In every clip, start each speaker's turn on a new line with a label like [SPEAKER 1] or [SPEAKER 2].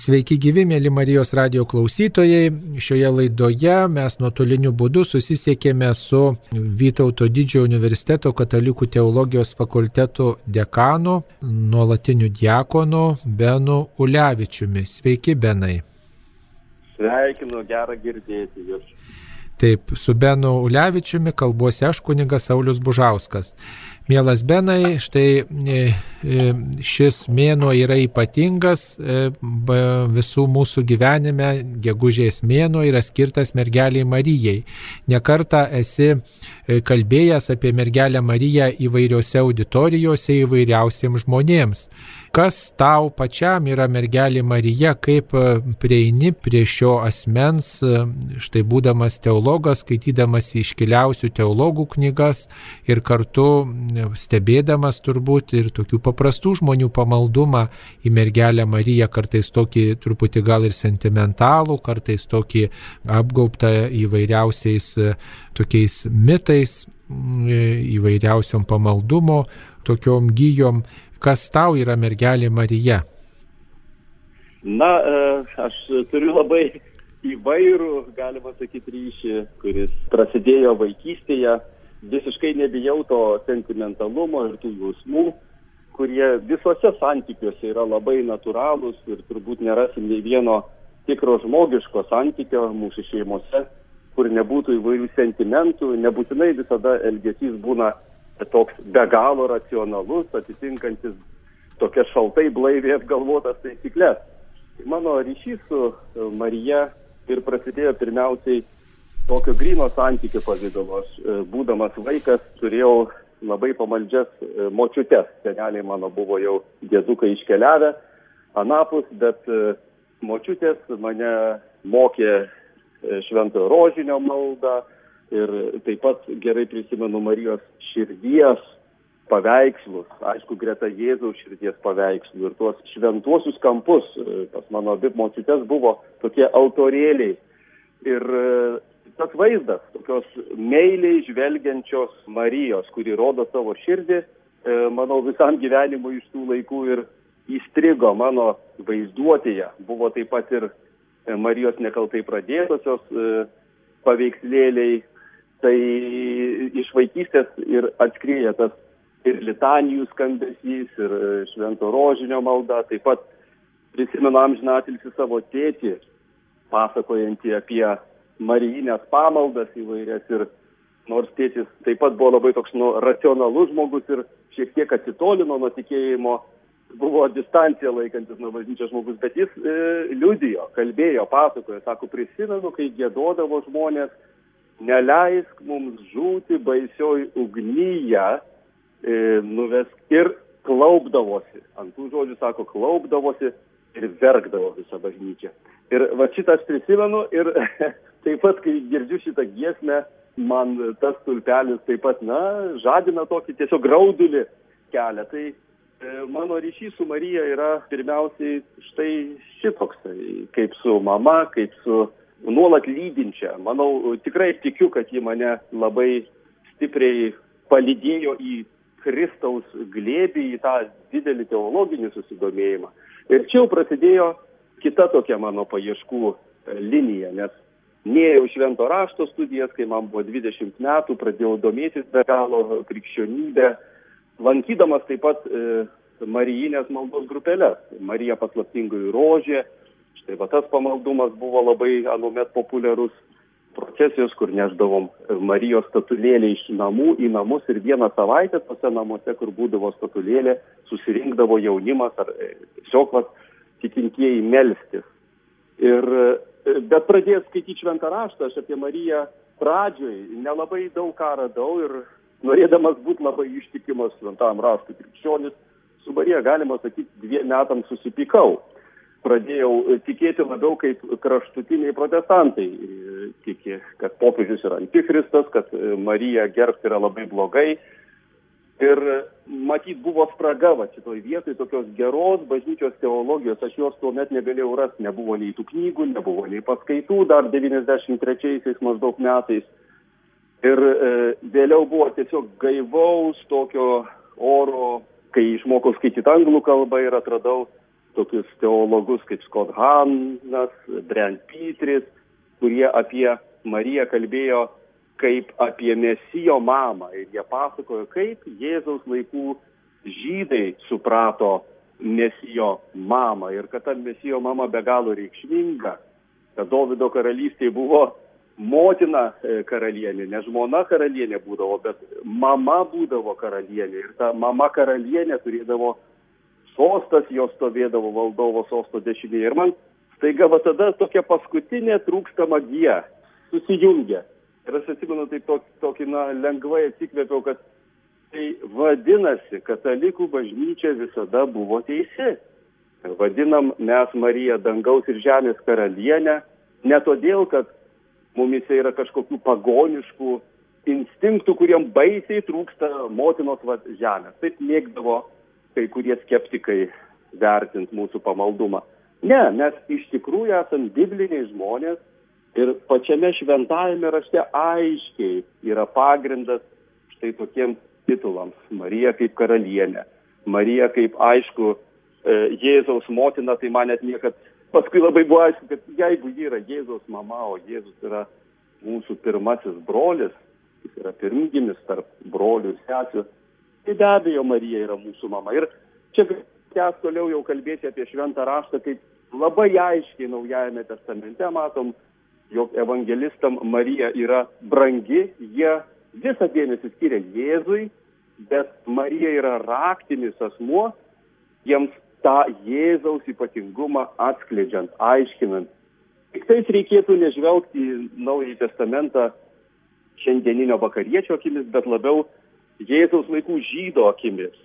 [SPEAKER 1] Sveiki gyvi, mėly Marijos radio klausytojai. Šioje laidoje mes nuotoliniu būdu susisiekėme su Vytauto didžiojo universiteto katalikų teologijos fakulteto dekanu, nuolatiniu diakonu Benu Ulevičiumi. Sveiki, Benai.
[SPEAKER 2] Sveikinu, gera girdėti jūs.
[SPEAKER 1] Taip, su Benu Ulevičiumi kalbuosi aš kunigas Saulis Bužauskas. Mielas Benai, štai e, e, šis mėnuo yra ypatingas e, visų mūsų gyvenime, gegužės mėnuo yra skirtas mergeliai Marijai. Nekarta esi kalbėjęs apie mergelę Mariją įvairiose auditorijose įvairiausiems žmonėms. Kas tau pačiam yra mergelė Marija, kaip prieini prie šio asmens, štai būdamas teologas, skaitydamas iškiliausių teologų knygas ir kartu stebėdamas turbūt ir tokių paprastų žmonių pamaldumą į mergelę Mariją, kartais tokį truputį gal ir sentimentalų, kartais tokį apgaubtą įvairiausiais e, tokiais mitais, e, įvairiausiom pamaldumo, tokiom gyjom. Kas tau yra mergelė Marija?
[SPEAKER 2] Na, e, aš turiu labai įvairų, galima sakyti, ryšį, kuris prasidėjo vaikystėje visiškai nebijau to sentimentalumo ir tų jausmų, kurie visuose santykiuose yra labai natūralūs ir turbūt nerasim nei vieno tikro žmogiško santykio mūsų šeimose, kur nebūtų įvairių sentimentų, nebūtinai visada elgesys būna toks be galo racionalus, atitinkantis tokias šaltai blaiviai apgalvotas taisyklės. Mano ryšys su Marija ir prasidėjo pirmiausiai tokio grino santykių pavydalu. Aš, e, būdamas vaikas, turėjau labai pamaldžias e, močiutės. Seneliai mano buvo jau dėdukai iškeliavę anapus, bet e, močiutės mane mokė šventojo rožinio maldą ir taip pat gerai prisimenu Marijos širdies paveikslus, aišku, greta Jėzaus širdies paveikslų ir tuos šventuosius kampus. Pas mano abi močiutės buvo tokie autorėliai. Ir tas vaizdas tokios meiliai žvelgiančios Marijos, kuri rodo savo širdį, e, manau, visam gyvenimui iš tų laikų ir įstrigo mano vaizduotėje. Buvo taip pat ir e, Marijos nekaltai pradėtosios e, paveikslėliai. Tai iš vaikystės ir atskrieja tas ir litanijų skambesys, ir švento rožinio malda. Taip pat prisimenu amžinatilsi savo tėtį, pasakojantį apie marijinės pamaldas įvairias ir nors tėtis taip pat buvo labai toks nu, racionalus žmogus ir šiek tiek atsitolino nuo tikėjimo, buvo distancija laikantis nuo bažnyčios žmogus, bet jis e, liudijo, kalbėjo, pasakojo, sako, prisimenu, kai gėdodavo žmonės, neleisk mums žūti baisioj ugnyje, e, nuvesk ir klaupdavosi. Ant tų žodžių sako, klaupdavosi ir verkdavo visą bažnyčią. Ir va šitą aš prisimenu ir taip pat, kai girdžiu šitą giesmę, man tas tulpelis taip pat, na, žadina tokį tiesiog graudulį kelią. Tai e, mano ryšys su Marija yra pirmiausiai štai šitoks, kaip su mama, kaip su nuolat lydinčia. Manau, tikrai tikiu, kad ji mane labai stipriai palydėjo į Kristaus glėbį, į tą didelį teologinį susidomėjimą. Ir čia jau prasidėjo kita tokia mano paieškų linija, nes Nėjau švento rašto studijas, kai man buvo 20 metų, pradėjau domėtis be galo krikščionybę, lankydamas taip pat e, Marijinės maldos grupelės. Marija paslaptingoji rožė, štai va tas pamaldumas buvo labai anuomet populiarus procesijos, kur neždavom Marijos statulėlę iš namų į namus ir vieną savaitę tose namuose, kur būdavo statulėlė, susirinkdavo jaunimas ar e, tiesiog tikintieji melstis. Ir Bet pradėjęs skaityti šventą raštą, aš apie Mariją pradžioj nelabai daug ką radau ir norėdamas būti labai ištikimas šventam raštui krikščionis, su Marija, galima sakyti, dviem metams susipykau. Pradėjau tikėti labiau kaip kraštutiniai protestantai. Tiki, kad popiežius yra antikristas, kad Marija gerbti yra labai blogai, Ir matyt buvo spraga va šitoj vietoj tokios geros bažnyčios teologijos, aš jos tuomet negalėjau rasti, nebuvo nei tų knygų, nebuvo nei paskaitų dar 93-aisiais maždaug metais. Ir e, vėliau buvo tiesiog gaivaus tokio oro, kai išmokau skaityti anglų kalbą ir atradau tokius teologus kaip Scott Hannas, Brent Petris, kurie apie Mariją kalbėjo kaip apie Mesijo mamą. Ir jie pasakojo, kaip Jėzaus laikų žydai suprato Mesijo mamą ir kad ta Mesijo mama be galo reikšminga, kad Davido karalystėje buvo motina e, karalienė, ne žmona karalienė būdavo, bet mama būdavo karalienė. Ir ta mama karalienė turėdavo sostas, jos stovėdavo valdovo sosto dešinėje. Ir man staiga va tada tokia paskutinė trūkstama gija susijungia. Ir aš atsimenu, taip tokį, tokį na, lengvai atsikvėpiau, kad tai vadinasi, katalikų bažnyčia visada buvo teisi. Vadinam mes Mariją dangaus ir žemės karalienę, ne todėl, kad mumise yra kažkokių pagoniškų instinktų, kuriem baisiai trūksta motinos žemės. Taip mėgdavo kai kurie skeptikai vertint mūsų pamaldumą. Ne, mes iš tikrųjų esame bibliniai žmonės ir pačiame šventajame rašte aiškiai yra pagrindas štai tokiems titulams. Marija kaip karalienė, Marija kaip aišku e, Jėzaus motina, tai man net niekad paskui labai buvo aišku, kad jeigu ji yra Jėzaus mama, o Jėzus yra mūsų pirmasis brolis, jis yra pirmgimis tarp brolių ir sesių, tai be abejo Marija yra mūsų mama. Ir čia tęs toliau jau kalbėti apie šventą raštą, kaip labai aiškiai Naujajame testamente matom, jog evangelistam Marija yra brangi, jie visą dėmesį skiria Jėzui, bet Marija yra raktinis asmuo, jiems tą Jėzaus ypatingumą atskleidžiant, aiškinant. Tik tais reikėtų nežvelgti į Naująjį Testamentą šiandieninio vakariečio akimis, bet labiau Jėzaus laikų žydo akimis.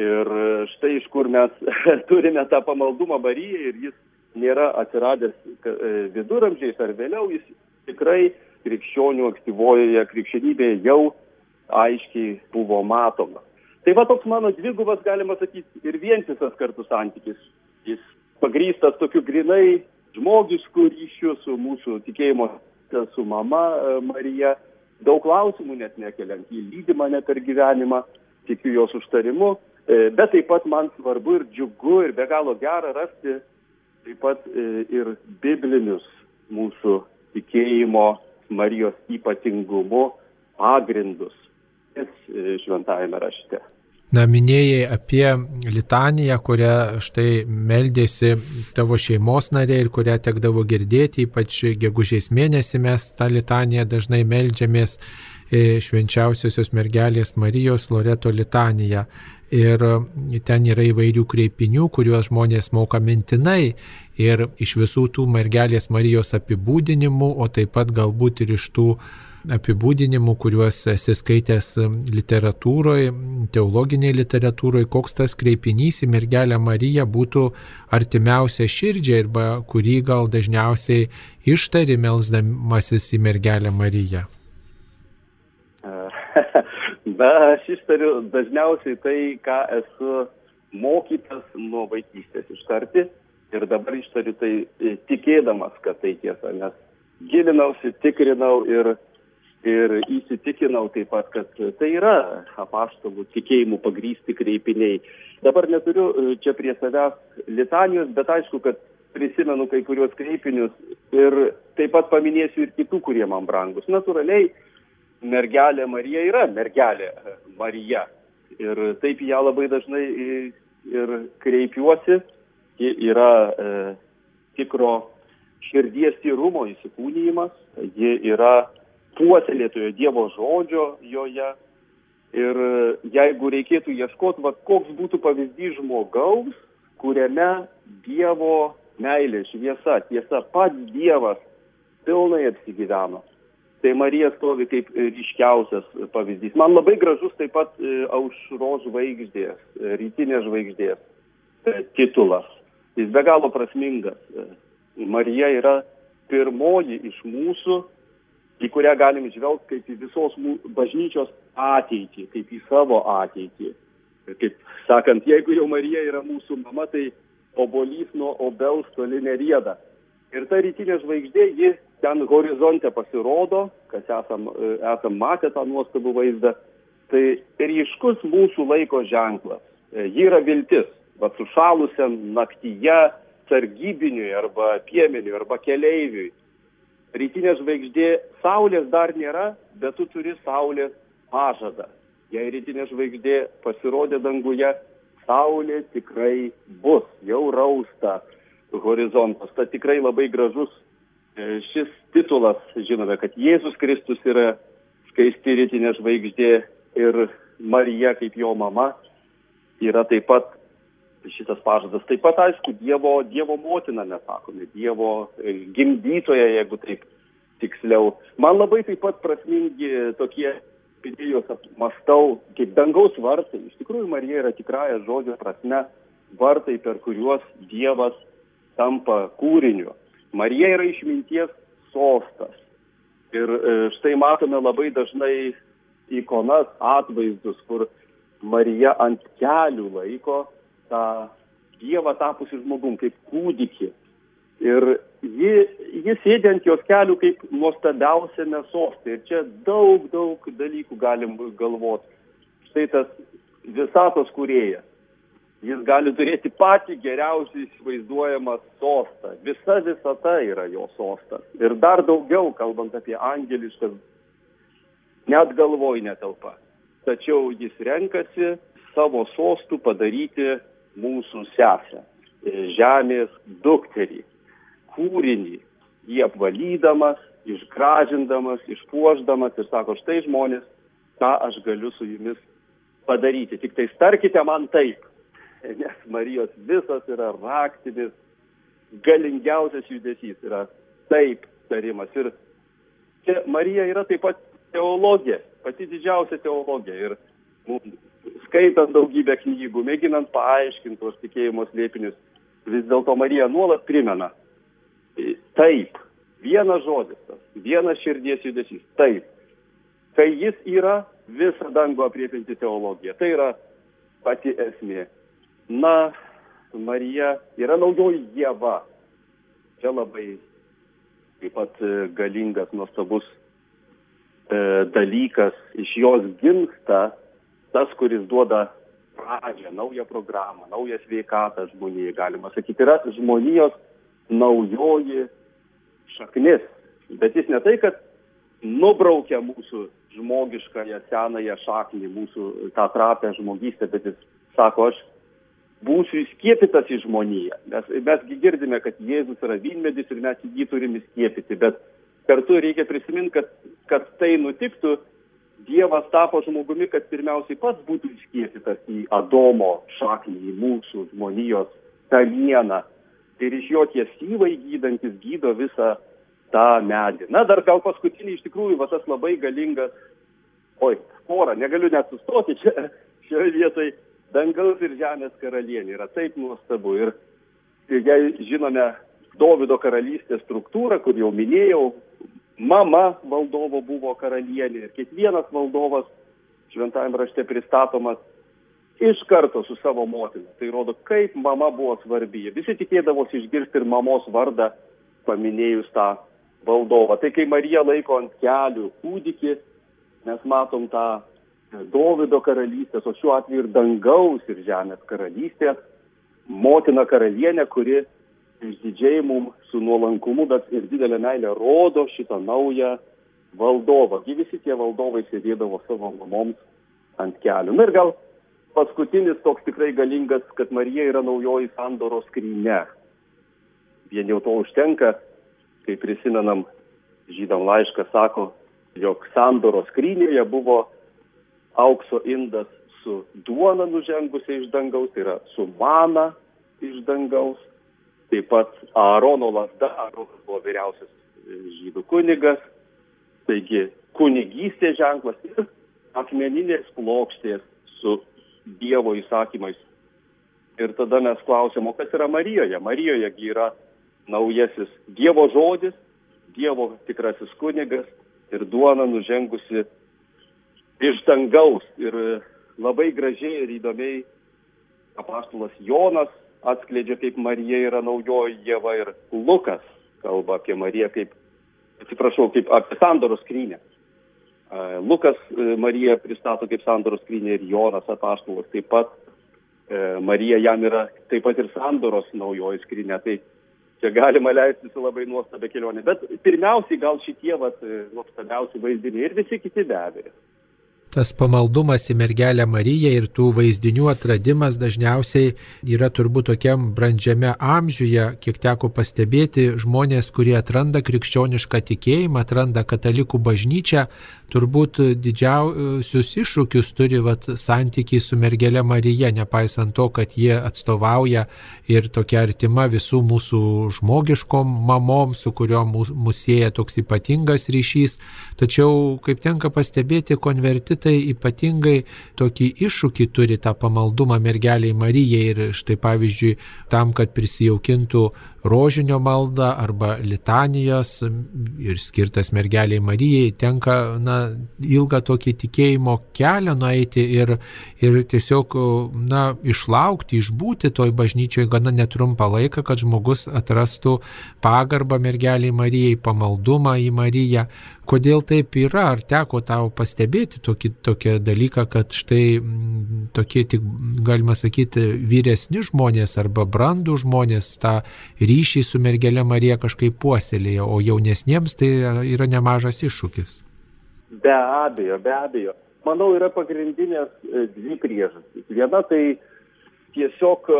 [SPEAKER 2] Ir štai iš kur mes turime tą pamaldumą Marijai ir jis nėra atsiradęs e, viduramžiais ar vėliau, jis tikrai krikščionių aktyvojoje krikščionybėje jau aiškiai buvo matomas. Tai va toks mano dvigubas, galima sakyti, ir vientisas kartu santykis. Jis pagrystas tokiu grinai žmogišku ryšiu su mūsų tikėjimo, su mama e, Marija. Daug klausimų net nekeliant, jį lydi mane per gyvenimą, tikiu jos užtarimu, e, bet taip pat man svarbu ir džiugu ir be galo gera rasti taip pat e, ir biblinius mūsų tikėjimo Marijos ypatingumu pagrindus e, šventajame rašte.
[SPEAKER 1] Na, minėjai apie litaniją, kurią štai meldėsi tavo šeimos narė ir kurią tekdavo girdėti, ypač gegužės mėnesį mes tą litaniją dažnai meldžiamės e, švenčiausiosios mergelės Marijos Loreto litaniją. Ir ten yra įvairių kreipinių, kuriuos žmonės moka mintinai ir iš visų tų mergelės Marijos apibūdinimų, o taip pat galbūt ir iš tų apibūdinimų, kuriuos esi skaitęs literatūroje, teologiniai literatūroje, koks tas kreipinys į mergelę Mariją būtų artimiausia širdžiai arba kurį gal dažniausiai ištari melsdamasis į mergelę Mariją.
[SPEAKER 2] Na, aš ištariu dažniausiai tai, ką esu mokytas nuo vaikystės ištarti ir dabar ištariu tai e, tikėdamas, kad tai tiesa, nes gilinausi, tikrinau ir, ir įsitikinau taip pat, kad tai yra apaštalų tikėjimų pagrysti kreipiniai. Dabar neturiu e, čia prie savęs litanijos, bet aišku, kad prisimenu kai kurios kreipinius ir taip pat paminėsiu ir kitų, kurie man brangus. Naturaliai, mergelė Marija yra mergelė Marija. Ir taip ją labai dažnai ir kreipiuosi. Ji yra e, tikro širdies tyrumo įsikūnyjimas, ji yra puoselėtojo Dievo žodžio joje. Ir jeigu reikėtų ieškoti, va, koks būtų pavyzdys žmogaus, kuriame Dievo meilė, šviesa, tiesa, pats Dievas pilnai apsigyveno tai Marija stovi kaip ryškiausias pavyzdys. Man labai gražus taip pat e, aušros žvaigždės, e, rytinės žvaigždės e, titulas. Jis be galo prasmingas. Marija yra pirmoji iš mūsų, į kurią galim žvelgti kaip į visos bažnyčios ateitį, kaip į savo ateitį. Kaip sakant, jeigu jau Marija yra mūsų mama, tai obolys nuo obels toli nerieda. Ir ta rytinė žvaigždė, ji ten horizonte pasirodo, kas esam, e, esam matę tą nuostabų vaizdą, tai ryškus mūsų laiko ženklas. E, ji yra viltis. va sušalusiam naktyje, sargybiniui arba piemeniui arba keleiviui. Rytinė žvaigždė, saulės dar nėra, bet tu turi saulės pažadą. Jei rytinė žvaigždė pasirodė danguje, saulė tikrai bus, jau rausta horizontas. Tai tikrai labai gražus e, šis titulas, žinome, kad Jėzus Kristus yra skaisti rytinė žvaigždė ir Marija kaip jo mama yra taip pat šitas pažadas. Taip pat, aišku, Dievo, dievo motina, mes sakome, Dievo e, gimdytoja, jeigu taip tiksliau. Man labai taip pat prasmingi tokie idėjos apmastau, kaip dangaus vartai. Iš tikrųjų, Marija yra tikrąją žodžio prasme vartai, per kuriuos Dievas tampa kūriniu. Marija yra išminties sostas. Ir e, štai matome labai dažnai ikonas, atvaizdus, kur Marija ant kelių laiko tą Dievą tapusi žmogum, kaip kūdikį. Ir ji, ji sėdi ant jos kelių kaip nuostabiausiame sostė. Ir čia daug, daug dalykų galim galvoti. Štai tas visatos kuriejas. Jis gali turėti patį geriausiai įsivaizduojamą sostą. Visa visata yra jo sostas. Ir dar daugiau, kalbant apie angeliškas, net galvoj netelpa. Tačiau jis renkasi savo sostų padaryti mūsų sesę, žemės dukterį, kūrinį, jį apvalydamas, išgražindamas, išpuoždamas ir sako, štai žmonės, ką aš galiu su jumis padaryti. Tik tai starkite man taip, nes Marijos visas yra raktinis, galingiausias judesys yra taip tarimas. Ir čia Marija yra taip pat teologė, pati didžiausia teologė. Ir mums skaitant daugybę knygų, mėginant paaiškinti tos tikėjimo slėpinius, vis dėlto Marija nuolat primena, taip, vienas žodis, tas, vienas širdies judesys, taip, kai jis yra visą dangų apriepinti teologija, tai yra pati esmė. Na, Marija yra naujoji Jėva. Čia labai taip pat e, galingas, nuostabus e, dalykas. Iš jos gimsta tas, kuris duoda pradžią, naują programą, naują sveikatą žmonijai, galima sakyti, yra žmonijos naujoji šaknis. Bet jis ne tai, kad nubraukia mūsų žmogiškąją senąją šaknį, mūsų tą trapę žmogystę, bet jis sako, aš būsiu įskiepytas į žmoniją. Mes, mesgi girdime, kad Jėzus yra vynmedis ir mes jį turime įskiepyti, bet kartu reikia prisiminti, kad, kad tai nutiktų, Dievas tapo žmogumi, kad pirmiausiai pats būtų įskiepytas į Adomo šaknį, į mūsų žmonijos kamieną. Ir iš jo tie syvai gydantis gydo visą tą medį. Na, dar gal paskutinį iš tikrųjų, va tas labai galingas, oi, porą, negaliu net sustoti čia, šioje vietoje, dangaus ir žemės karalienė yra taip nuostabu. Ir jei žinome Dovido karalystės struktūrą, kur jau minėjau, mama valdovo buvo karalienė ir kiekvienas valdovas šventajame rašte pristatomas iš karto su savo motina. Tai rodo, kaip mama buvo svarbi. Visi tikėdavosi išgirsti ir mamos vardą paminėjus tą valdovą. Tai kai Marija laiko ant kelių kūdikį, mes matom tą Dovido karalystės, o šiuo atveju ir dangaus ir žemės karalystės, motina karalienė, kuri išdidžiai mums su nuolankumu, bet ir didelė meilė rodo šitą naują valdovą. Gi visi tie valdovai sėdėdavo savo mamoms ant kelių. Na ir gal paskutinis toks tikrai galingas, kad Marija yra naujoji sandoros skryne. Vien jau to užtenka, kai prisimenam žydam laišką, sako, jog sandoros skrynėje buvo aukso indas su duona nužengusia iš dangaus, tai yra su mana iš dangaus, taip pat Aarono lasda, Aaronas buvo vyriausias e, žydų kunigas, taigi kunigystės ženklas ir akmeninės plokštės su Dievo įsakymais. Ir tada mes klausėm, o kas yra Marijoje? Marijoje yra naujasis Dievo žodis, Dievo tikrasis kunigas ir duona nužengusi iš dangaus. Ir labai gražiai ir įdomiai apaštalas Jonas atskleidžia, kaip Marija yra naujoji Jėva ir Lukas kalba apie Mariją kaip, atsiprašau, kaip apie sandoros skrynę. Lukas e, Mariją pristato kaip sandoros skrynę ir Jonas apaštalas taip pat Marija jam yra taip pat ir sandoros naujoji skrinė. Tai čia galima leisti su labai nuostabia kelionė. Bet pirmiausiai gal šitie vat, nuostabiausi vaizdiniai ir visi kiti be abejo
[SPEAKER 1] tas pamaldumas į mergelę Mariją ir tų vaizdinių atradimas dažniausiai yra turbūt tokiam brandžiame amžiuje, kiek teko pastebėti, žmonės, kurie atranda krikščionišką tikėjimą, atranda katalikų bažnyčią, turbūt didžiausius iššūkius turi vat, santykiai su mergelė Marija, nepaisant to, kad jie atstovauja ir tokia artima visų mūsų žmogiškom mamom, su kuriuom mūsų sieja toks ypatingas ryšys. Tačiau, kaip tenka pastebėti, konverti tai ypatingai tokį iššūkį turi tą pamaldumą mergeliai Marijai ir štai pavyzdžiui tam, kad prisijaukintų rožinio maldą arba litanijos ir skirtas mergeliai Marijai, tenka na, ilgą tokį tikėjimo kelią nueiti ir, ir tiesiog na, išlaukti, išbūti toj bažnyčioje gana netrumpą laiką, kad žmogus atrastų pagarbą mergeliai Marijai, pamaldumą į Mariją. Kodėl taip yra? Ar teko tau pastebėti tokį, tokį dalyką, kad štai m, tokie tik, galima sakyti, vyresni žmonės arba brandų žmonės tą ryšį su mergelė Marija kažkaip puoselėja, o jaunesniems tai yra nemažas iššūkis.
[SPEAKER 2] Be abejo, be abejo. Manau, yra pagrindinės e, dvi priežastys. Viena tai tiesiog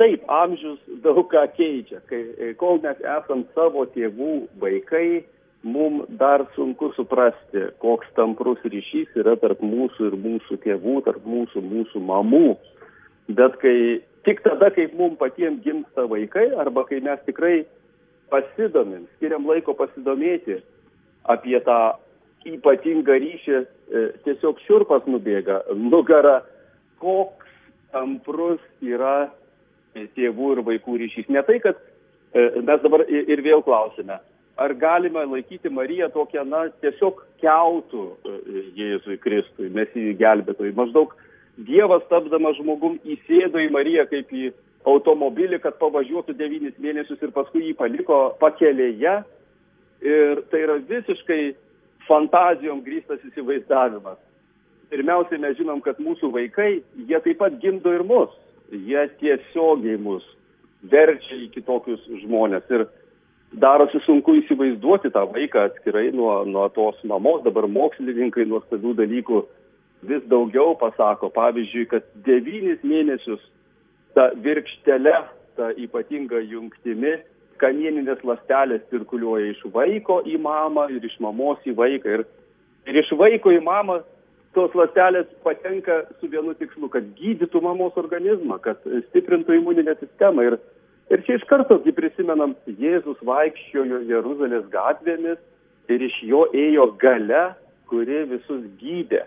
[SPEAKER 2] taip, amžius daug ką keičia. Kai, e, kol mes esam savo tėvų vaikai, mums dar sunku suprasti, koks tamprus ryšys yra tarp mūsų ir mūsų tėvų, tarp mūsų, mūsų mamų. Bet kai tik tada, kai mums patiems gimsta vaikai arba kai mes tikrai pasidomim, skiriam laiko pasidomėti apie tą ypatingą ryšį, e, tiesiog šiurpas nubėga, nugara, koks tamprus yra tėvų ir vaikų ryšys. Ne tai, kad e, mes dabar ir vėl klausime, ar galime laikyti Mariją tokią, na, tiesiog keltų e, Jėzui Kristui, mes jį gelbėtojai. Maždaug Dievas tapdamas žmogum įsėdo į Mariją kaip į automobilį, kad pavažiuotų devynis mėnesius ir paskui jį paliko pakelėje. Ir tai yra visiškai fantazijom grįstas įsivaizdavimas. Pirmiausiai mes žinom, kad mūsų vaikai, jie taip pat gimdo ir mus. Jie tiesiogiai mus verčia į kitokius žmonės. Ir darosi sunku įsivaizduoti tą vaiką atskirai nuo, nuo tos mamos. Dabar mokslininkai nuostabių dalykų vis daugiau pasako, pavyzdžiui, kad devynis mėnesius ta virkštelė, ta ypatinga jungtimi, kamieninės lastelės cirkuliuoja iš vaiko į mamą ir iš mamos į vaiką. Ir, ir iš vaiko į mamą tos lastelės patenka su vienu tikslu, kad gydytų mamos organizmą, kad stiprintų imuninę sistemą. Ir, ir čia iš karto prisimenam, Jėzus vaikščiojo Jeruzalės gatvėmis ir iš jo ėjo gale, kuri visus gydė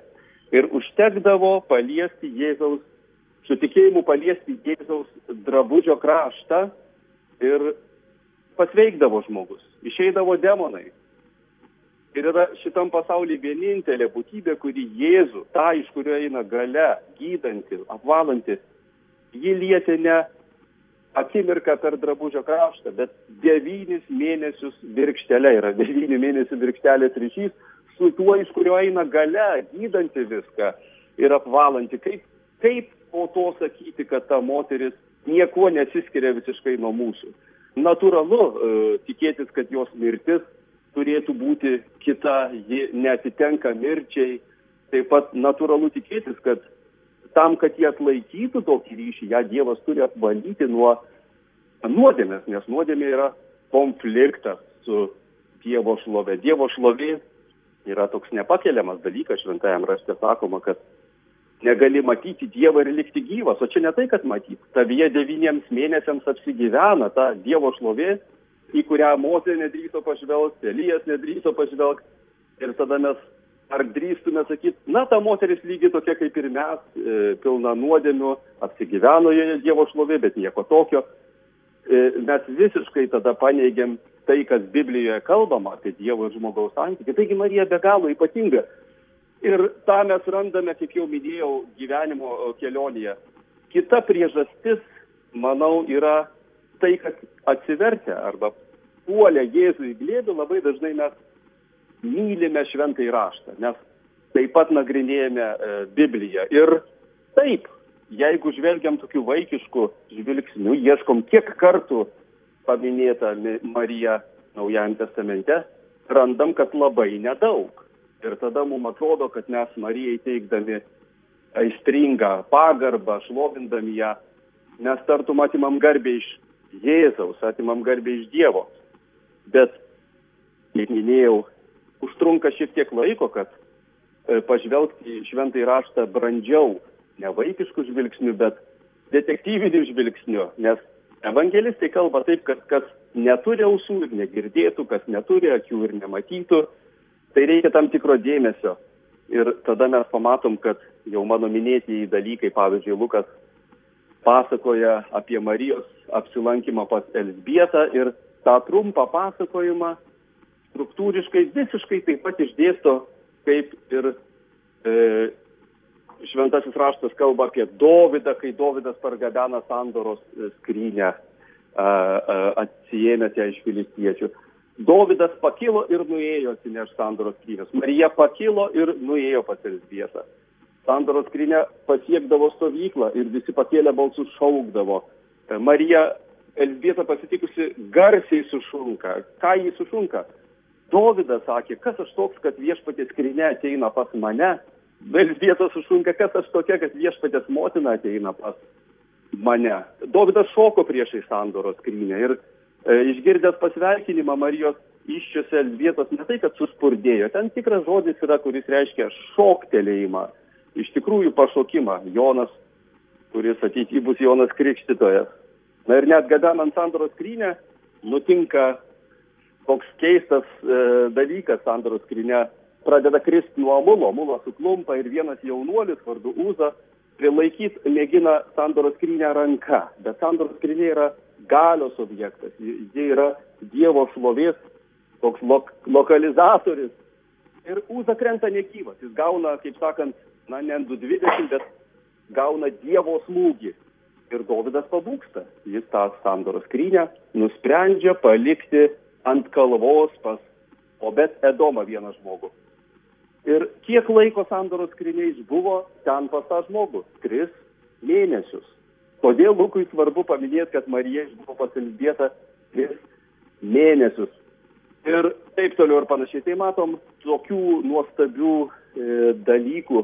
[SPEAKER 2] ir užtekdavo paliesti Jėzaus, su tikėjimu paliesti Jėzaus drabužio kraštą ir pasveikdavo žmogus, išeidavo demonai. Ir yra šitam pasaulyje vienintelė būtybė, kuri Jėzų, tą iš kurio eina gale, gydanti, apvalanti, ji lietė ne akimirką per drabužio kraštą, bet devynis mėnesius virkštelė yra devyni mėnesių virkštelės ryšys su tuo, iš kurio eina gale, gydanti viską ir apvalanti. Kaip, kaip po to sakyti, kad ta moteris niekuo nesiskiria visiškai nuo mūsų? Natūralu e, tikėtis, kad jos mirtis turėtų būti kita, ji netitenka mirčiai. Taip pat natūralu tikėtis, kad tam, kad jie atlaikytų tokį ryšį, ją Dievas turi apvalyti nuo nuodėmės, nes nuodėmė yra konfliktas su Dievo šlovė. Dievo šlovė yra toks nepakeliamas dalykas, šventajam rašte sakoma, kad negali matyti Dievą ir likti gyvas, o čia ne tai, kad matyti. Tavyje devyniems mėnesiams apsigyvena ta Dievo šlovė, į kurią Mozė nedrįso pažvelgti, Elijas nedrįso pažvelgti. Ir tada mes ar drįstume sakyti, na, ta moteris lygiai tokia kaip ir mes, e, pilna nuodėmių, apsigyveno joje Dievo šlovė, bet nieko tokio. E, mes visiškai tada paneigiam tai, kas Biblijoje kalbama apie Dievo ir žmogaus santykį. Taigi Marija be galo ypatinga. Ir tą mes randame, kaip jau minėjau, gyvenimo kelionėje. Kita priežastis, manau, yra tai, kad atsivertę arba puolę Jėzų į glėbį labai dažnai mes mylime šventai raštą, nes taip pat nagrinėjame e, Bibliją. Ir taip, jeigu žvelgiam tokiu vaikišku žvilgsniu, ieškom kiek kartų paminėta Marija Naujajame testamente, randam, kad labai nedaug. Ir tada mums atrodo, kad mes Marijai teikdami aistringą pagarbą, šlovindami ją, mes tartum atimam garbę iš Jėzaus, atimam garbę iš Dievo. Bet, kaip minėjau, užtrunka šiek tiek laiko, kad e, pažvelgti šventai raštą brandžiau, ne vaikiškų žvilgsnių, bet detektyvinių žvilgsnių, nes evangelistai kalba taip, kad kas neturi ausų ir negirdėtų, kas neturi akių ir nematytų, tai reikia tam tikro dėmesio. Ir tada mes pamatom, kad jau mano minėtieji dalykai, pavyzdžiui, Lukas pasakoja apie Marijos apsilankymą pas Elsbietą ir tą trumpą pasakojimą struktūriškai visiškai taip pat išdėsto, kaip ir e, šventasis raštas kalba apie Dovydą, kai Dovydas pargabena sandoros skrynę atsijėmęs ją iš filistiečių. Dovydas pakilo ir nuėjo atsinešti sandoros skrynės. Marija pakilo ir nuėjo pas Elsbietą. Sandoros skrynė pasiekdavo stovyklą ir visi pakėlę balsus šaukdavo. Marija Elsbieta pasitikusi garsiai sušunka. Ką jį sušunka? Dovydas sakė, kas aš toks, kad viešpatės skrinė ateina pas mane. Elsbieta sušunka, kas aš tokia, kad viešpatės motina ateina pas mane. Dovydas šoko priešai sandoros skrynę ir e, išgirdęs pasveikinimą Marijos iščiose vietos ne tai, kad suspurdėjo, ten tikras žodis yra, kuris reiškia šoktelėjimą, iš tikrųjų pašokimą. Jonas, kuris ateityje bus Jonas Krikštytojas. Na ir net gabenant sandoros skrynę, nutinka toks keistas e, dalykas sandoros skrynė, pradeda kristi nuo mulo, mulo suklumpa ir vienas jaunuolis vardu Uza prilaikyti mėgina sandoros skrynę ranka, bet sandoros skrynė yra galios objektas, ji yra Dievo šlovės toks lok, lokalizatorius. Ir Uza krenta negyvas, jis gauna, kaip sakant, na, ne 220, bet gauna Dievo smūgį. Ir Dovydas pabūksta. Jis tą sandoros skrynę nusprendžia palikti ant kalvos pas Obet Edomą vieną žmogų. Ir kiek laiko sandoros skryniais buvo ten pas tą žmogų? Tris mėnesius. Todėl Lukui svarbu paminėti, kad Marija buvo pasilbėta tris mėnesius. Ir taip toliau ir panašiai. Tai matom tokių nuostabių e, dalykų.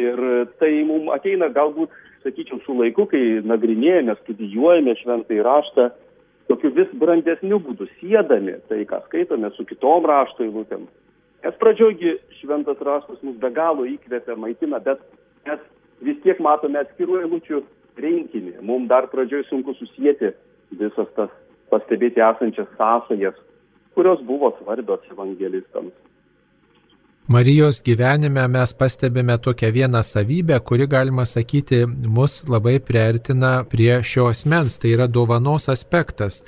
[SPEAKER 2] Ir tai mums ateina galbūt, sakyčiau, su laiku, kai nagrinėjame, studijuojame šventai raštą, tokiu vis brandesniu būdu, sėdami tai, ką skaitome su kitom rašto eilutėm. Nes pradžiogi šventas raštas mus be galo įkvėpia, maitina, bet mes vis tiek matome atskirų eilučių rinkinį. Mums dar pradžioj sunku susijęti visas tas pastebėti esančias sąsajas, kurios buvo svarbios evangelistams.
[SPEAKER 1] Marijos gyvenime mes pastebime tokią vieną savybę, kuri, galima sakyti, mus labai priartina prie šio asmens, tai yra dovanos aspektas.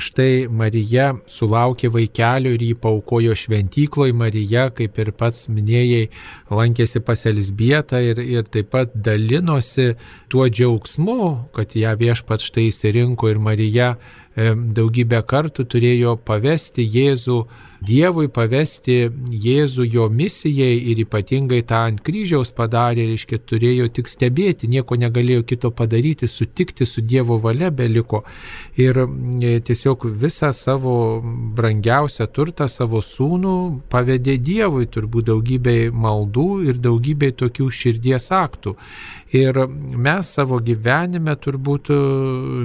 [SPEAKER 1] Štai Marija sulaukė vaikelio ir jį paukojo šventykloje, Marija, kaip ir pats minėjai, lankėsi pas Elsbietą ir, ir taip pat dalinosi tuo džiaugsmu, kad ją viešpat štai įsirinko ir Marija daugybę kartų turėjo pavesti Jėzų Dievui pavesti Jėzų jo misijai ir ypatingai tą ant kryžiaus padarė, reiškia, turėjo tik stebėti, nieko negalėjo kito padaryti, sutikti su Dievo valia beliko. Ir e, tiesiog visą savo brangiausią turtą, savo sūnų pavedė Dievui, turbūt daugybei maldų ir daugybei tokių širdies aktų. Ir mes savo gyvenime turbūt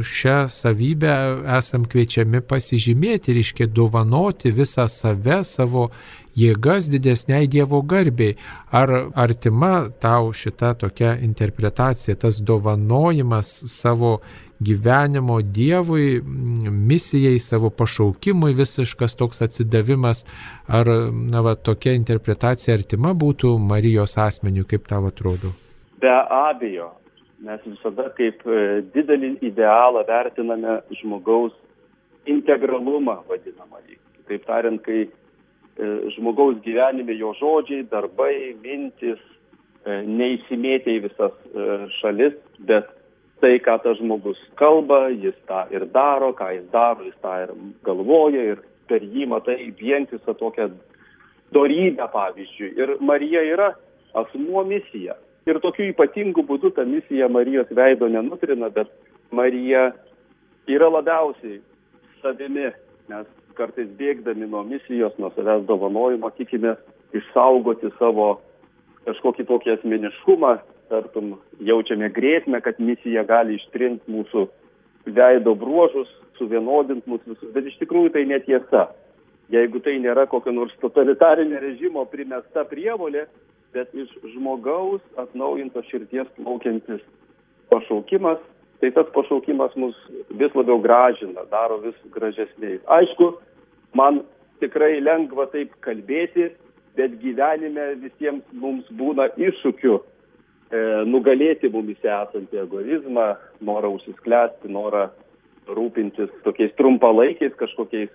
[SPEAKER 1] šią savybę esam kviečiami pasižymėti, reiškia dovanoti visą save, savo jėgas didesniai Dievo garbiai. Ar artima tau šita tokia interpretacija, tas dovanojimas savo gyvenimo Dievui, misijai, savo pašaukimui visiškas toks atsidavimas, ar na, va, tokia interpretacija artima būtų Marijos asmeniu, kaip tau atrodo?
[SPEAKER 2] Be abejo, mes visada kaip e, didelį idealą vertiname žmogaus integralumą vadinamąjį. Kitaip tariant, kai e, žmogaus gyvenime jo žodžiai, darbai, mintis e, neįsimėtė į visas šalis, bet tai, ką tas žmogus kalba, jis tą ir daro, ką jis daro, jis tą ir galvoja ir per jį matai vientisą tokią dorybę, pavyzdžiui. Ir Marija yra asmuo misija Ir tokiu ypatingu būdu ta misija Marijos veido nenutrina, bet Marija yra labiausiai savimi, nes kartais bėgdami nuo misijos, nuo savęs dovanojimo, tikime išsaugoti savo kažkokį tokį asmeniškumą, tartum jaučiame grėsmę, kad misija gali ištrinti mūsų veido bruožus, suvienodinti mūsų visus, bet iš tikrųjų tai netiesa. Jeigu tai nėra kokio nors totalitarinio režimo primesta prievolė, bet iš žmogaus atnaujintos širties plaukiantis pašaukimas, tai tas pašaukimas mus vis labiau gražina, daro vis gražesniais. Aišku, man tikrai lengva taip kalbėti, bet gyvenime visiems mums būna iššūkių e, nugalėti mumise esantį egoizmą, norą užsisklęsti, norą rūpintis tokiais trumpalaikiais kažkokiais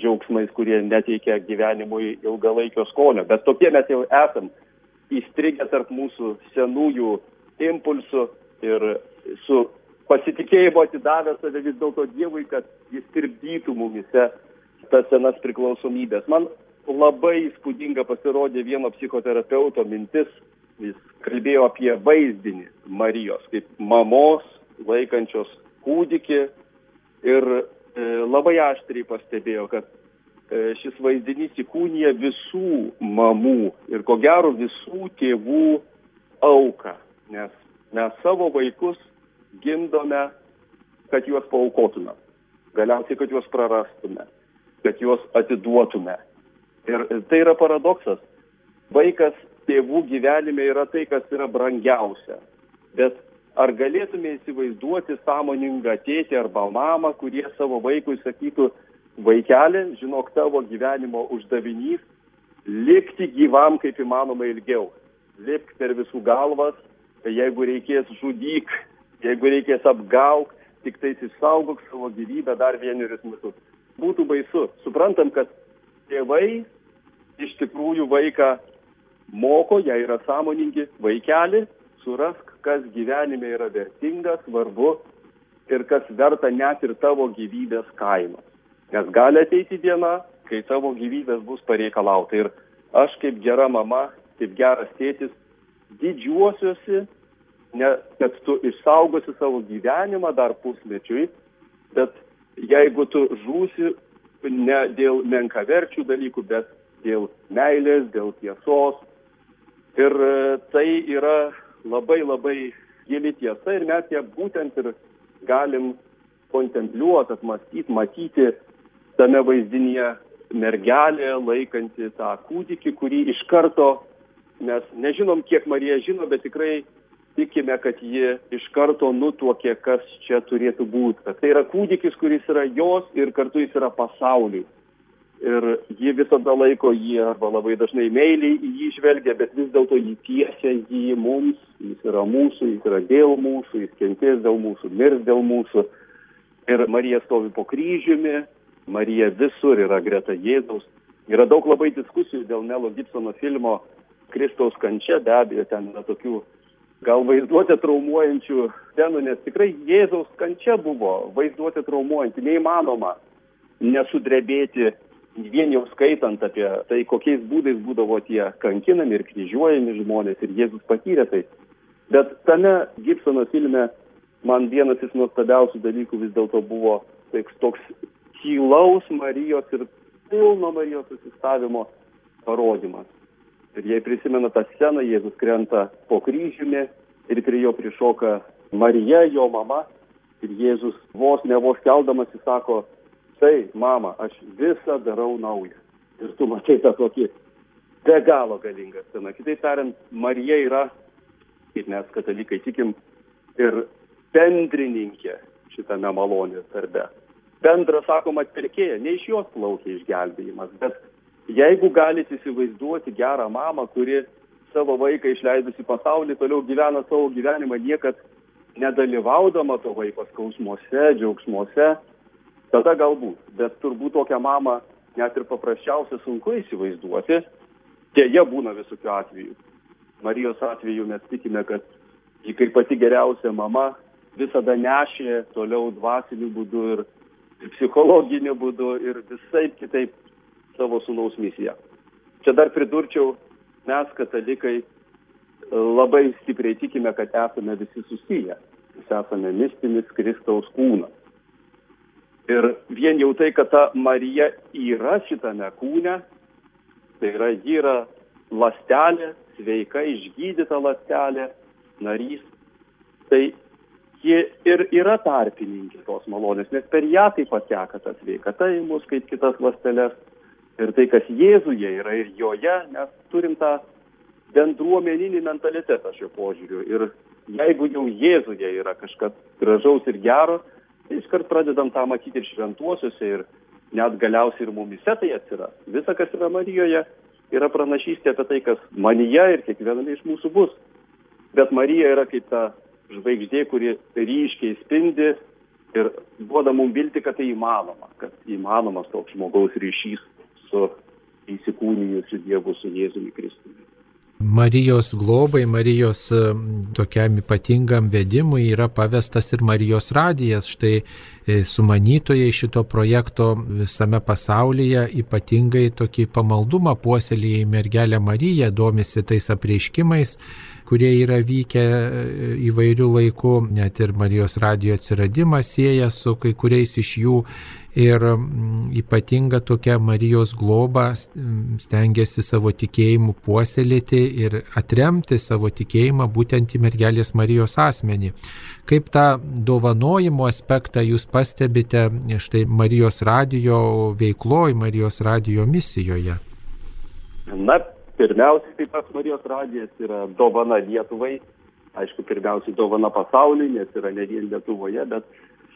[SPEAKER 2] džiaugsmais, kurie neteikia gyvenimui ilgalaikio skonio. Bet tokie mes jau esam įstrigę tarp mūsų senųjų impulsų ir su pasitikėjimu atidavę save vis dėlto Dievui, kad jis tirpdytų mumise tas senas priklausomybės. Man labai įspūdinga pasirodė vieno psichoterapeuto mintis, jis kalbėjo apie vaizdinį Marijos, kaip mamos laikančios kūdikį ir e, labai aštriai pastebėjo, kad šis vaizdinys įkūnija visų mamų ir ko gero visų tėvų auką, nes mes savo vaikus gimdome, kad juos paukotume, galiausiai, kad juos prarastume, kad juos atiduotume. Ir tai yra paradoksas. Vaikas tėvų gyvenime yra tai, kas yra brangiausia. Bet ar galėtume įsivaizduoti sąmoningą tėtį arba mamą, kurie savo vaikui sakytų, vaikelė, žinok, tavo gyvenimo uždavinys likti gyvam kaip įmanoma ilgiau. Lipk per visų galvas, jeigu reikės žudyk, jeigu reikės apgauk, tik tais išsaugok savo gyvybę dar vienerius metus. Būtų baisu. Suprantam, kad tėvai iš tikrųjų vaiką moko, jie yra sąmoningi, vaikeli, surask, kas gyvenime yra vertinga, svarbu ir kas verta net ir tavo gyvybės kainos. Nes gali ateiti diena, kai tavo gyvybės bus pareikalauta. Ir aš kaip gera mama, kaip geras tėtis, didžiuosiuosi, ne, kad tu išsaugosi savo gyvenimą dar pusmečiui, bet jeigu tu žūsi ne dėl menkaverčių dalykų, bet dėl meilės, dėl tiesos. Ir e, tai yra labai labai gili tiesa ir mes ją būtent ir galim kontempliuoti, apmastyti, matyti tame vaizdinyje mergelė laikanti tą kūdikį, kurį iš karto mes nežinom, kiek Marija žino, bet tikrai tikime, kad ji iš karto nutuokė, kas čia turėtų būti. Kad tai yra kūdikis, kuris yra jos ir kartu jis yra pasauliui ir ji visada laiko jį arba labai dažnai meiliai į jį žvelgia, bet vis dėlto jį tiesia jį mums, jis yra mūsų, jis yra dėl mūsų, jis kentės dėl mūsų, mirs dėl mūsų. Ir Marija stovi po kryžiumi, Marija visur yra greta Jėzaus. Yra daug labai diskusijų dėl Melo Gibsono filmo Kristaus kančia, be abejo, ten yra tokių gal vaizduotė traumuojančių scenų, nes tikrai Jėzaus kančia buvo vaizduotė traumuojanti, neįmanoma nesudrebėti vien jau skaitant apie tai, kokiais būdais būdavo tie kankinami ir kryžiuojami žmonės ir Jėzus patyrė tai. Bet tame Gibsono filme man vienas iš nuostabiausių dalykų vis dėlto buvo toks, toks tylaus Marijos ir pilno Marijos susistavimo parodimas. Ir jei prisimena tą sceną, Jėzus krenta po kryžiumi ir prie jo prišoka Marija, jo mama. Ir Jėzus vos ne vos keldamas įsako, tai, mama, aš visą darau naują. Ir tu matai tą tokį be galo galingą sceną. Kitaip tariant, Marija yra, kaip mes katalikai tikim, ir bendrininkė šitame malonės darbe. Bendra, sakoma, atpirkėja, ne iš jos plaukia išgelbėjimas, bet jeigu galite įsivaizduoti gerą mamą, kuri savo vaiką išleidusi pasaulį, toliau gyvena savo gyvenimą niekad nedalyvaudama to vaiko skausmuose, džiaugsmuose, tada galbūt, bet turbūt tokią mamą net ir paprasčiausia sunku įsivaizduoti. Dėja būna visokių atvejų. Marijos atveju mes tikime, kad ji kaip pati geriausia mama visada nešė toliau dvasiniu būdu ir psichologiniu būdu ir visai kitaip savo sunaus misiją. Čia dar pridurčiau, mes katalikai labai stipriai tikime, kad esame visi susiję. Mes esame mistinis Kristaus kūnas. Ir vien jau tai, kad ta Marija yra šitame kūne, tai yra ji yra lastelė, sveika išgydyta lastelė, narys, tai ji ir yra tarpininkė tos malonės, nes per ją taip pat teka ta sveikata į mus kaip kitas lasteles. Ir tai, kas Jėzuje yra ir joje, mes turim tą bendruomeninį mentalitetą šio požiūriu. Ir jeigu jau Jėzuje yra kažkas gražaus ir gero, tai iškart pradedam tą matyti ir šventuosiuose ir net galiausiai ir mumise tai atsiras. Visa, kas yra Marijoje, yra pranašystė apie tai, kas manyje ir kiekviename iš mūsų bus. Bet Marija yra kaip ta žvaigždė, kuri ryškiai spindi ir duoda mums vilti, kad tai įmanoma, kad įmanomas toks žmogaus ryšys su įsikūnijusiu Dievu, su Jėzumi Kristumi.
[SPEAKER 1] Marijos globai, Marijos tokiam ypatingam vedimui yra pavestas ir Marijos radijas. Štai e, sumanytojai šito projekto visame pasaulyje ypatingai tokį pamaldumą puoselėje į mergelę Mariją, domisi tais apreiškimais, kurie yra vykę e, įvairių laikų, net ir Marijos radijo atsiradimą sieja su kai kuriais iš jų ir ypatinga tokia Marijos globa stengiasi savo tikėjimu puoselėti ir atremti savo tikėjimą būtent į mergelės Marijos asmenį. Kaip tą dovanojimo aspektą jūs pastebite štai Marijos radijo veikloje, Marijos radijo misijoje?
[SPEAKER 2] Na, pirmiausiai taip pat Marijos radijas yra dovana Lietuvai, aišku, pirmiausiai dovana pasauliui, nes yra ne vien Lietuvoje, bet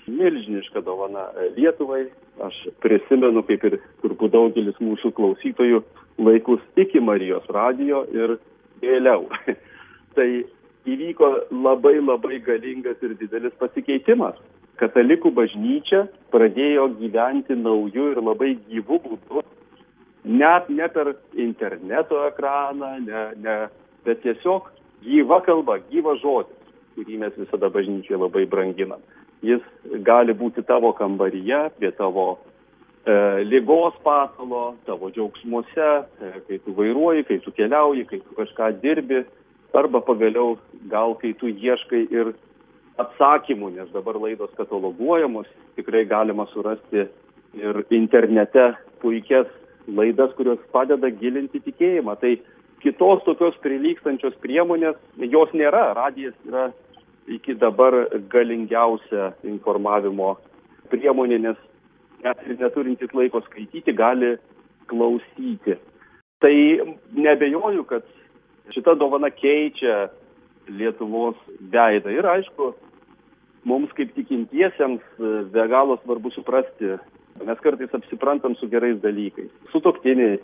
[SPEAKER 2] milžiniška dovana Lietuvai. Aš prisimenu, kaip ir turbūt daugelis mūsų klausytojų, laikus iki Marijos radijo ir vėliau. tai įvyko labai labai galingas ir didelis pasikeitimas. Katalikų bažnyčia pradėjo gyventi naujų ir labai gyvų būdų, net ne per interneto ekraną, ne, ne, bet tiesiog gyva kalba, gyva žodis, kurį mes visada bažnyčiai labai branginam. Jis gali būti tavo kambaryje, prie tavo e, lygos pasalo, tavo džiaugsmuose, e, kai tu vairuoji, kai tu keliauji, kai tu kažką dirbi, arba pagaliau gal kai tu ieškai ir atsakymų, nes dabar laidos kataloguojamos, tikrai galima surasti ir internete puikias laidas, kurios padeda gilinti tikėjimą. Tai kitos tokios prilykstančios priemonės, jos nėra, radijas yra iki dabar galingiausia informavimo priemonė, nes net ir neturintys laiko skaityti gali klausyti. Tai nebejoju, kad šita dovana keičia Lietuvos veidą. Ir aišku, mums kaip tikintiesiems be galo svarbu suprasti, mes kartais apsiprantam su gerais dalykais. Sutoktiniai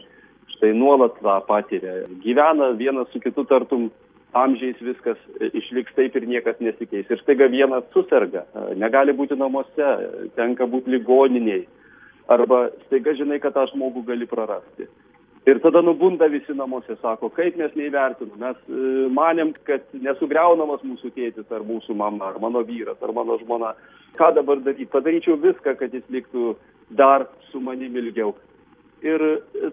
[SPEAKER 2] štai nuolat tą patiria. Gyvena vienas su kitu tartum amžiais viskas išliks taip ir niekas nesikeis. Ir staiga vienas susirga, e, negali būti namuose, tenka būti ligoniniai. Arba staiga žinai, kad tą žmogų gali prarasti. Ir tada nubunda visi namuose, sako, kaip mes neįvertinam. Mes e, manėm, kad nesugriaunamas mūsų tėtis ar mūsų mama, ar mano vyras, ar mano žmona. Ką dabar daryti? Padaryčiau viską, kad jis liktų dar su manimi ilgiau. Ir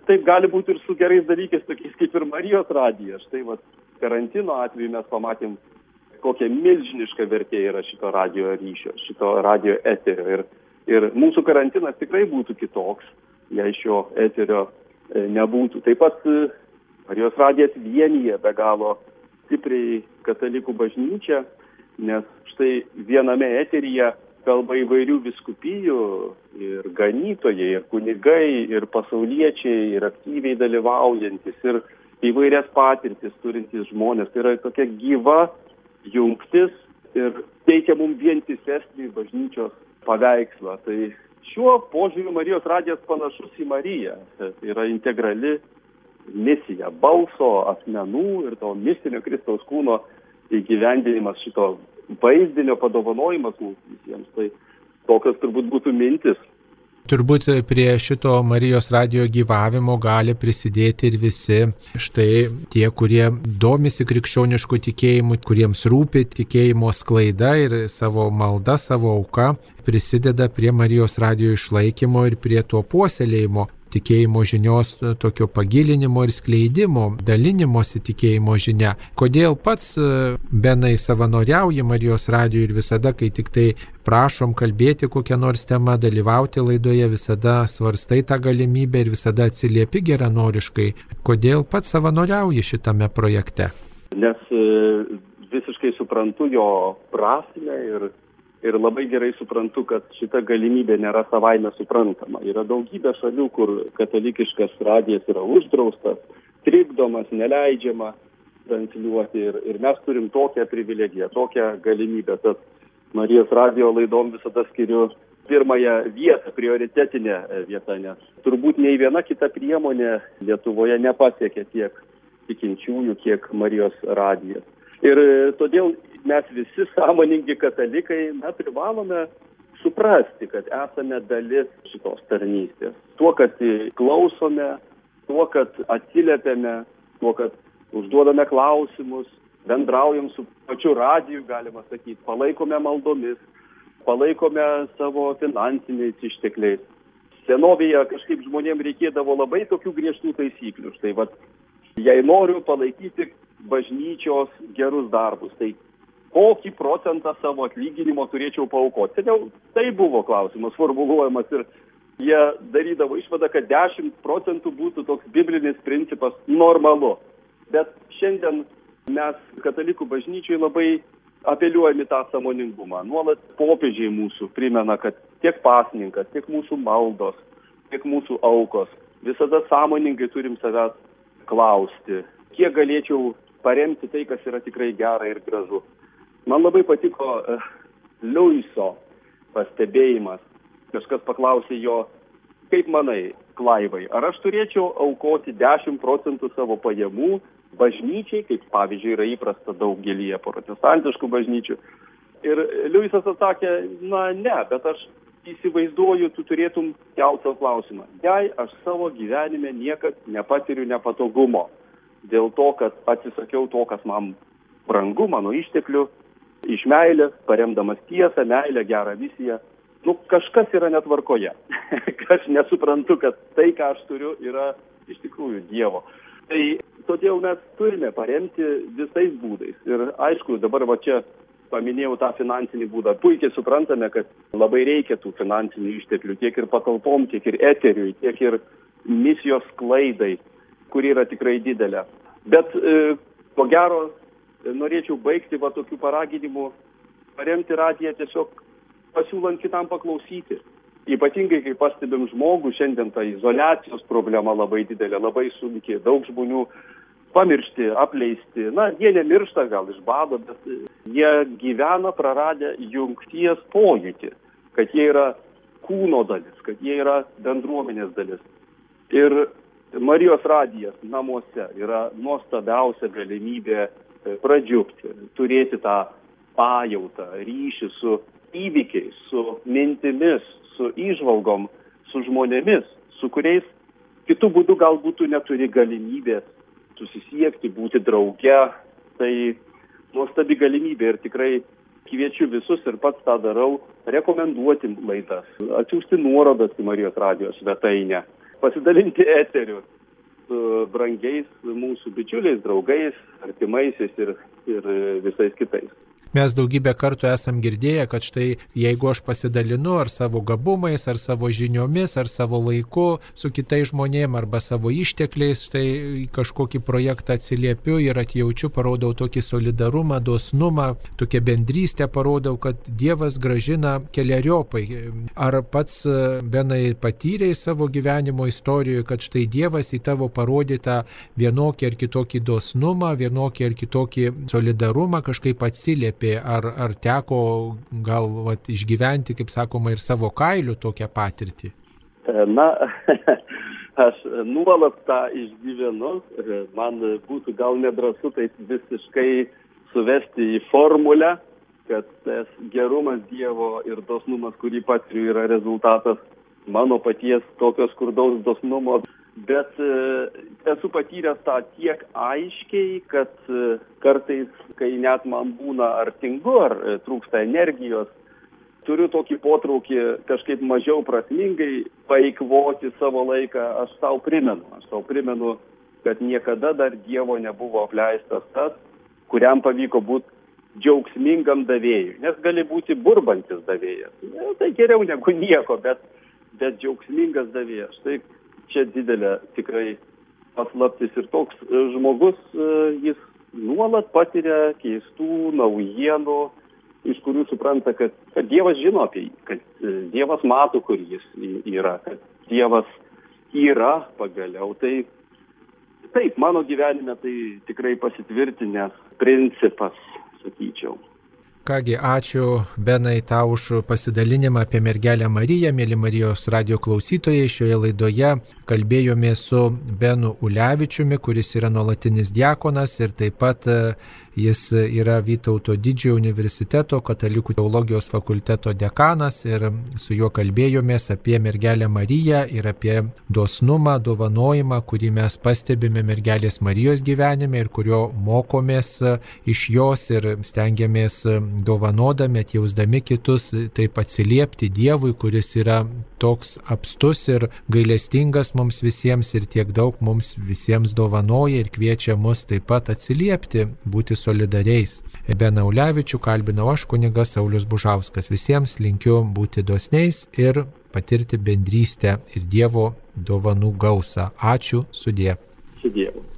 [SPEAKER 2] taip gali būti ir su gerais dalykais, tokiais kaip ir Marijos radijas. Štai vat, karantino atveju mes pamatėm, kokia milžiniška vertė yra šito radio ryšio, šito radio eterio. Ir, ir mūsų karantinas tikrai būtų kitoks, jei šio eterio e, nebūtų. Taip pat e, Marijos radijas vienyje be galo stipriai katalikų bažnyčią, nes štai viename eteryje kalba įvairių viskupijų ir ganytojai, ir kunigai, ir pasauliečiai, ir aktyviai dalyvaujantis, ir įvairias patirtis turintys žmonės. Tai yra tokia gyva jungtis ir teikia mums vientisesnį bažnyčios paveikslą. Tai šiuo požiūriu Marijos radijas panašus į Mariją. Tai yra integrali misija balso, asmenų ir to mistinio Kristaus kūno įgyvendinimas šito vaizdinio padovanojimas mums visiems. Tai tokios turbūt būtų mintis
[SPEAKER 1] Turbūt prie šito Marijos radio gyvavimo gali prisidėti ir visi štai tie, kurie domisi krikščionišku tikėjimu, kuriems rūpi tikėjimo sklaida ir savo malda, savo auka prisideda prie Marijos radio išlaikymo ir prie to puoselėjimo. Tikėjimo žinios tokio pagilinimo ir skleidimo, dalinimosi tikėjimo žinia. Kodėl pats Benai savanoriauji Marijos radijoje ir visada, kai tik tai prašom kalbėti kokią nors temą, dalyvauti laidoje, visada svarstai tą galimybę ir visada atsiliepi geranoriškai. Kodėl pats savanoriauji šitame projekte?
[SPEAKER 2] Nes visiškai suprantu jo prasme ir, ir labai gerai suprantu, kad šita galimybė nėra savaime suprantama. Yra daugybė šalių, kur katalikiškas radijas yra uždraustas, trikdomas, neleidžiama transliuoti ir, ir mes turim tokią privilegiją, tokią galimybę. Tad Marijos radio laidom visada skiriu pirmąją vietą, prioritetinę vietą, nes turbūt nei viena kita priemonė Lietuvoje nepasiekė tiek tikinčiųjų, kiek Marijos radijas. Ir todėl mes visi sąmoningi katalikai, na, privalome suprasti, kad esame dalis šitos tarnystės. Tuo, kad klausome, tuo, kad atsiliepiame, tuo, kad užduodame klausimus, bendraujam su pačiu radiju, galima sakyti, palaikome maldomis, palaikome savo finansiniais ištekliais. Senovėje kažkaip žmonėms reikėdavo labai tokių griežtų taisyklių. Štai, vat, jei noriu palaikyti bažnyčios gerus darbus. Tai kokį procentą savo atlyginimo turėčiau paukoti? Seniau tai buvo klausimas formuluojamas ir jie darydavo išvadą, kad 10 procentų būtų toks biblinis principas normalu. Bet šiandien mes katalikų bažnyčiai labai apeliuojame tą samoningumą. Nuolat popiežiai mūsų primena, kad tiek pasninkas, tiek mūsų maldos, tiek mūsų aukos visada sąmoningai turim savęs klausti, kiek galėčiau paremti tai, kas yra tikrai gera ir gražu. Man labai patiko uh, Liuiso pastebėjimas. Kažkas paklausė jo, kaip manai, Klaivai, ar aš turėčiau aukoti 10 procentų savo pajamų bažnyčiai, kaip pavyzdžiui yra įprasta daugelį protestantiškų bažnyčių. Ir Liujisas atsakė, na ne, bet aš įsivaizduoju, tu turėtum keltą klausimą. Jei aš savo gyvenime niekad nepatiriu nepatogumo, dėl to, kad atsisakiau to, kas man brangu, mano išteklių, iš meilės, paremdamas tiesą, meilę, gerą visiją. Nu, kažkas yra netvarkoje. aš nesuprantu, kad tai, ką aš turiu, yra iš tikrųjų Dievo. Tai todėl mes turime paremti visais būdais. Ir aišku, dabar va čia paminėjau tą finansinį būdą. Puikiai suprantame, kad labai reikia tų finansinių išteklių tiek ir patalpom, tiek ir eteriui, tiek ir misijos klaidai kuri yra tikrai didelė. Bet e, ko gero norėčiau baigti va tokių paraginimų paremti radiją tiesiog pasiūlant kitam paklausyti. Ypatingai, kai pastebim žmogų, šiandien ta izolacijos problema labai didelė, labai sunki, daug žmonių pamiršti, apleisti. Na, jie nemiršta gal iš bado, bet jie gyvena praradę jungties pojūtį, kad jie yra kūno dalis, kad jie yra bendruomenės dalis. Ir Marijos radijas namuose yra nuostabiausia galimybė pradžiugti, turėti tą pajautą, ryšį su įvykiais, su mintimis, su įžvalgom, su žmonėmis, su kuriais kitų būdų galbūt tu neturi galimybės susisiekti, būti drauge. Tai nuostabi galimybė ir tikrai kviečiu visus ir pats tą darau, rekomenduoti laidas, atsiųsti nuorodas į Marijos radijos svetainę pasidalinti eteriu su brangiais mūsų bičiuliais, draugais, artimaisiais ir, ir visais kitais.
[SPEAKER 1] Mes daugybę kartų esam girdėję, kad štai jeigu aš pasidalinu ar savo gabumais, ar savo žiniomis, ar savo laiku su kitais žmonėmis, arba savo ištekliais, štai kažkokį projektą atsiliepiu ir atjaučiu, parodau tokį solidarumą, dosnumą, tokią bendrystę, parodau, kad Dievas gražina keliariopai. Ar pats e, benai patyrėjai savo gyvenimo istorijoje, kad štai Dievas į tavo parodytą vienokį ar kitokį dosnumą, vienokį ar kitokį solidarumą kažkaip atsiliepia? Atsiliepė, ar, ar teko gal vat, išgyventi, kaip sakoma, ir savo kailių tokią patirtį?
[SPEAKER 2] E, na, aš nuolat tą išgyvenu, e, man būtų gal nedrasu tai visiškai suvesti į formulę, kad tas gerumas Dievo ir dosnumas, kurį patiriu, yra rezultatas mano paties tokio skurdaus dosnumo bet e, esu patyręs tą tiek aiškiai, kad e, kartais, kai net man būna ar tingu, ar e, trūksta energijos, turiu tokį potraukį kažkaip mažiau prasmingai paeikvoti savo laiką, aš tau primenu, aš tau primenu, kad niekada dar Dievo nebuvo apleistas tas, kuriam pavyko būti džiaugsmingam davėjui, nes gali būti burbantis davėjas. Ne, tai geriau negu nieko, bet, bet džiaugsmingas davėjas. Štai čia didelė tikrai paslaptis ir toks e, žmogus, e, jis nuolat patiria keistų naujienų, iš kurių supranta, kad, kad Dievas žino apie jį, kad e, Dievas mato, kur jis yra, kad Dievas yra pagaliau. Tai taip, mano gyvenime tai tikrai pasitvirtinęs principas, sakyčiau.
[SPEAKER 1] Kągi, ačiū Benai tau už pasidalinimą apie mergelę Mariją, mėly Marijos radio klausytojai. Šioje laidoje kalbėjome su Benu Ulevičiumi, kuris yra nuolatinis diakonas ir taip pat Jis yra Vytauto didžiojo universiteto katalikų teologijos fakulteto dekanas ir su juo kalbėjomės apie mergelę Mariją ir apie dosnumą, dovanojimą, kurį mes pastebime mergelės Marijos gyvenime ir kurio mokomės iš jos ir stengiamės dovanodami, atjausdami kitus, taip atsiliepti Dievui, kuris yra toks apstus ir gailestingas mums visiems ir tiek daug mums visiems dovanoja ir kviečia mus taip pat atsiliepti, būti solidariais. Benaulevičių kalbinau aš kunigas Saulis Bužauskas. Visiems linkiu būti dosniais ir patirti bendrystę ir Dievo dovanų gausą. Ačiū sudė.
[SPEAKER 2] Su Dievu.